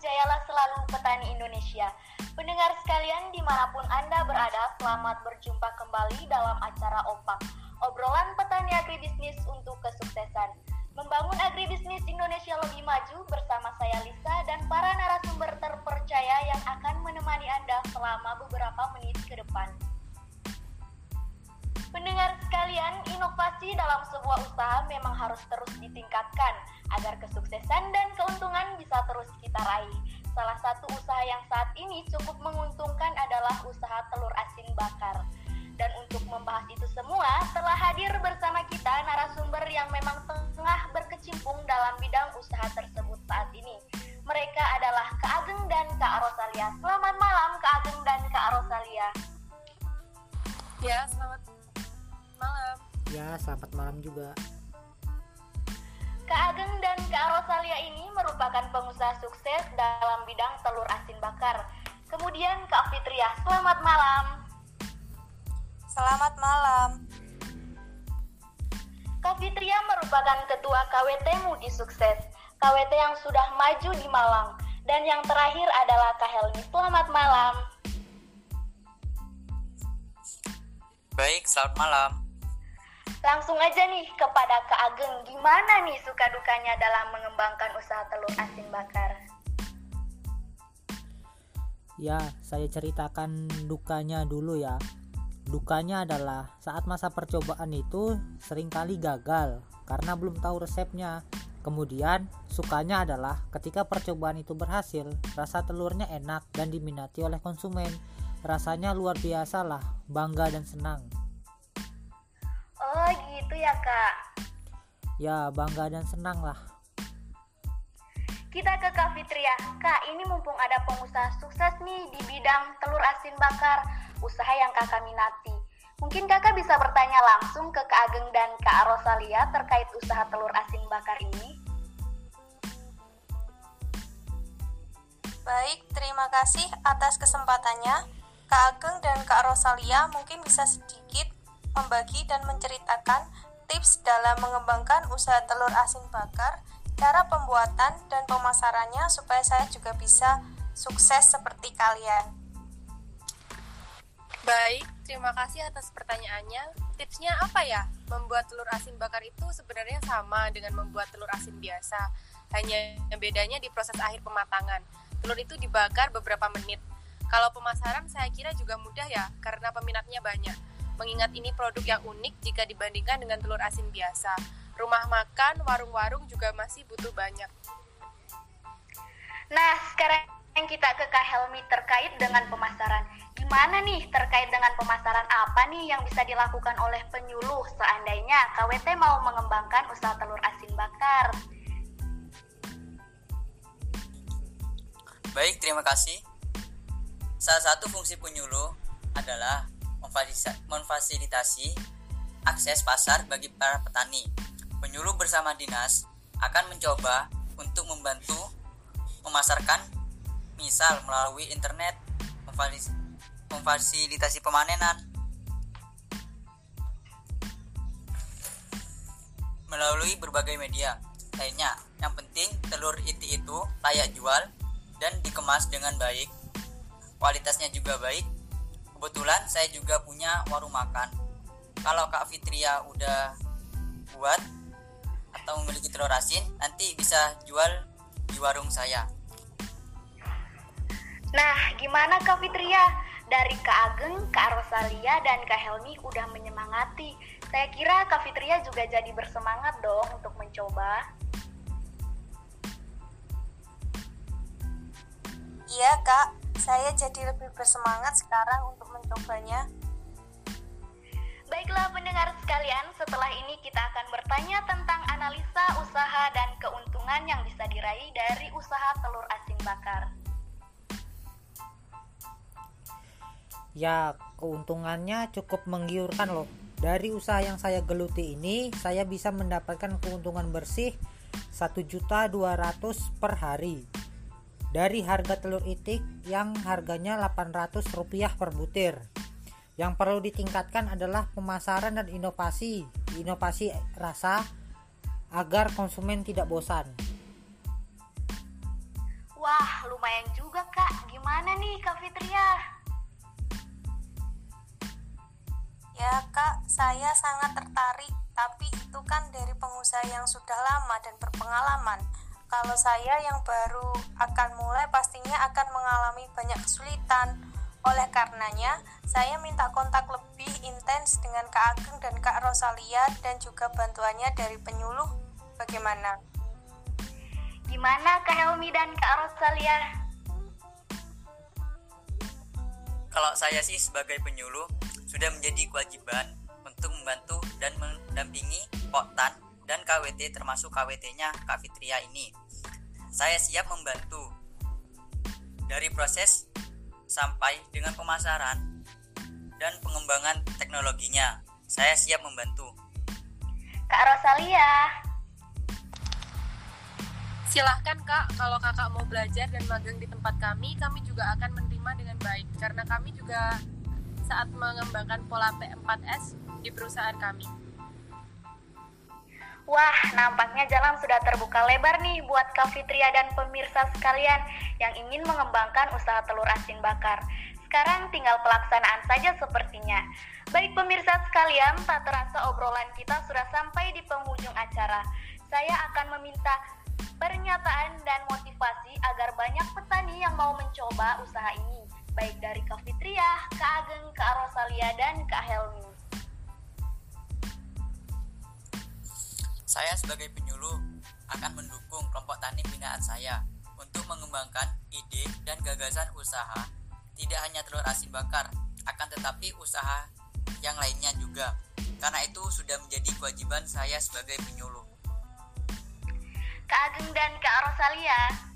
jayalah selalu petani Indonesia. Pendengar sekalian di mana pun Anda berada, selamat berjumpa kembali dalam acara OPAK, obrolan petani agribisnis untuk kesuksesan. Membangun agribisnis Indonesia lebih maju bersama saya Lisa dan para narasumber terpercaya yang akan menemani Anda selama beberapa menit ke depan. Pendengar sekalian, inovasi dalam sebuah usaha memang harus terus ditingkatkan agar kesuksesan dan keuntungan bisa terus kita raih. Salah satu usaha yang saat ini cukup menguntungkan adalah usaha telur asin bakar. Dan untuk membahas itu semua, telah hadir bersama kita narasumber yang memang tengah berkecimpung dalam bidang usaha tersebut saat ini. Mereka adalah Kak Ageng dan Kak Rosalia. Selamat malam Kak Ageng dan Kak Rosalia. Ya, selamat malam. Ya, selamat malam juga. Kak Ageng dan Kak Rosalia ini merupakan pengusaha sukses dalam bidang telur asin bakar. Kemudian Kak Fitria, selamat malam. Selamat malam. Kak Fitria merupakan ketua KWT Mudi Sukses, KWT yang sudah maju di Malang. Dan yang terakhir adalah Kak Helmi, selamat malam. Baik, selamat malam. Langsung aja nih kepada Kak Ageng, gimana nih suka dukanya dalam mengembangkan usaha telur asin bakar? Ya, saya ceritakan dukanya dulu ya. Dukanya adalah saat masa percobaan itu sering kali gagal karena belum tahu resepnya. Kemudian, sukanya adalah ketika percobaan itu berhasil, rasa telurnya enak dan diminati oleh konsumen. Rasanya luar biasa lah, bangga dan senang. Gitu ya kak. Ya, bangga dan senang lah. Kita ke Kak Fitria. Kak, ini mumpung ada pengusaha sukses nih di bidang telur asin bakar, usaha yang kakak minati. Mungkin kakak bisa bertanya langsung ke Kak Ageng dan Kak Rosalia terkait usaha telur asin bakar ini. Baik, terima kasih atas kesempatannya. Kak Ageng dan Kak Rosalia mungkin bisa sedikit membagi dan menceritakan tips dalam mengembangkan usaha telur asin bakar, cara pembuatan dan pemasarannya supaya saya juga bisa sukses seperti kalian. Baik, terima kasih atas pertanyaannya. Tipsnya apa ya? Membuat telur asin bakar itu sebenarnya sama dengan membuat telur asin biasa. Hanya bedanya di proses akhir pematangan. Telur itu dibakar beberapa menit. Kalau pemasaran saya kira juga mudah ya, karena peminatnya banyak. Mengingat ini produk yang unik jika dibandingkan dengan telur asin biasa. Rumah makan, warung-warung juga masih butuh banyak. Nah, sekarang kita ke Kak Helmi terkait dengan pemasaran. Gimana nih terkait dengan pemasaran apa nih yang bisa dilakukan oleh penyuluh seandainya KWT mau mengembangkan usaha telur asin bakar? Baik, terima kasih. Salah satu fungsi penyuluh adalah memfasilitasi akses pasar bagi para petani. Penyuluh bersama dinas akan mencoba untuk membantu memasarkan misal melalui internet, memfasilitasi pemanenan, melalui berbagai media lainnya. Yang penting telur iti itu layak jual dan dikemas dengan baik kualitasnya juga baik kebetulan saya juga punya warung makan kalau Kak Fitria udah buat atau memiliki telur asin nanti bisa jual di warung saya Nah, gimana Kak Fitria? Dari Kak Ageng, Kak Rosalia, dan Kak Helmi udah menyemangati. Saya kira Kak Fitria juga jadi bersemangat dong untuk mencoba. Iya, Kak. Saya jadi lebih bersemangat sekarang untuk mencobanya. Baiklah pendengar sekalian, setelah ini kita akan bertanya tentang analisa usaha dan keuntungan yang bisa diraih dari usaha telur asin bakar. Ya, keuntungannya cukup menggiurkan loh. Dari usaha yang saya geluti ini, saya bisa mendapatkan keuntungan bersih 1.200 per hari. Dari harga telur itik yang harganya Rp800 per butir. Yang perlu ditingkatkan adalah pemasaran dan inovasi, inovasi rasa agar konsumen tidak bosan. Wah, lumayan juga kak. Gimana nih Kak Fitria? Ya kak, saya sangat tertarik, tapi itu kan dari pengusaha yang sudah lama dan berpengalaman. Kalau saya yang baru akan mulai pastinya akan mengalami banyak kesulitan. Oleh karenanya, saya minta kontak lebih intens dengan Kak Ageng dan Kak Rosalia dan juga bantuannya dari penyuluh. Bagaimana? Gimana Kak Helmi dan Kak Rosalia? Kalau saya sih sebagai penyuluh sudah menjadi kewajiban untuk membantu dan mendampingi Oktan dan KWT termasuk KWT-nya Kak Fitria ini. Saya siap membantu dari proses sampai dengan pemasaran dan pengembangan teknologinya. Saya siap membantu. Kak Rosalia, Silahkan kak, kalau kakak mau belajar dan magang di tempat kami, kami juga akan menerima dengan baik karena kami juga saat mengembangkan pola P4S di perusahaan kami. Wah, nampaknya jalan sudah terbuka lebar nih buat Kak Fitria dan pemirsa sekalian yang ingin mengembangkan usaha telur asin bakar. Sekarang tinggal pelaksanaan saja sepertinya. Baik pemirsa sekalian, tak terasa obrolan kita sudah sampai di penghujung acara. Saya akan meminta pernyataan dan motivasi agar banyak petani yang mau mencoba usaha ini, baik dari Kak Fitria, Kak Ageng, Kak Rosalia, dan Kak Helmi. Saya sebagai penyuluh akan mendukung kelompok tani binaan saya untuk mengembangkan ide dan gagasan usaha tidak hanya telur asin bakar, akan tetapi usaha yang lainnya juga. Karena itu sudah menjadi kewajiban saya sebagai penyuluh. Kak Ageng dan Kak Rosalia,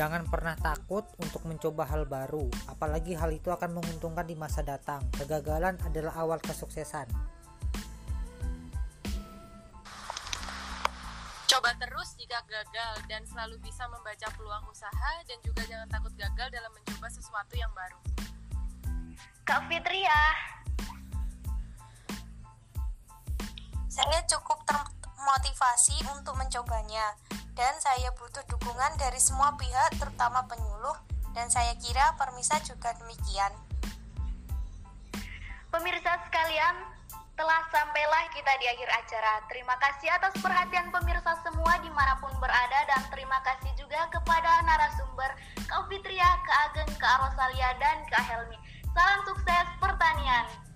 Jangan pernah takut untuk mencoba hal baru, apalagi hal itu akan menguntungkan di masa datang. Kegagalan adalah awal kesuksesan. Coba terus jika gagal dan selalu bisa membaca peluang usaha dan juga jangan takut gagal dalam mencoba sesuatu yang baru. Kak Fitria, Saya cukup termotivasi untuk mencobanya dan saya butuh dukungan dari semua pihak terutama penyuluh dan saya kira Permisa juga demikian. pemirsa sekalian, telah sampailah kita di akhir acara. Terima kasih atas perhatian pemirsa semua di mana pun berada dan terima kasih juga kepada narasumber Kak Fitria, Kak Ageng, Kak Rosalia, dan Kak Helmi. Salam sukses pertanian.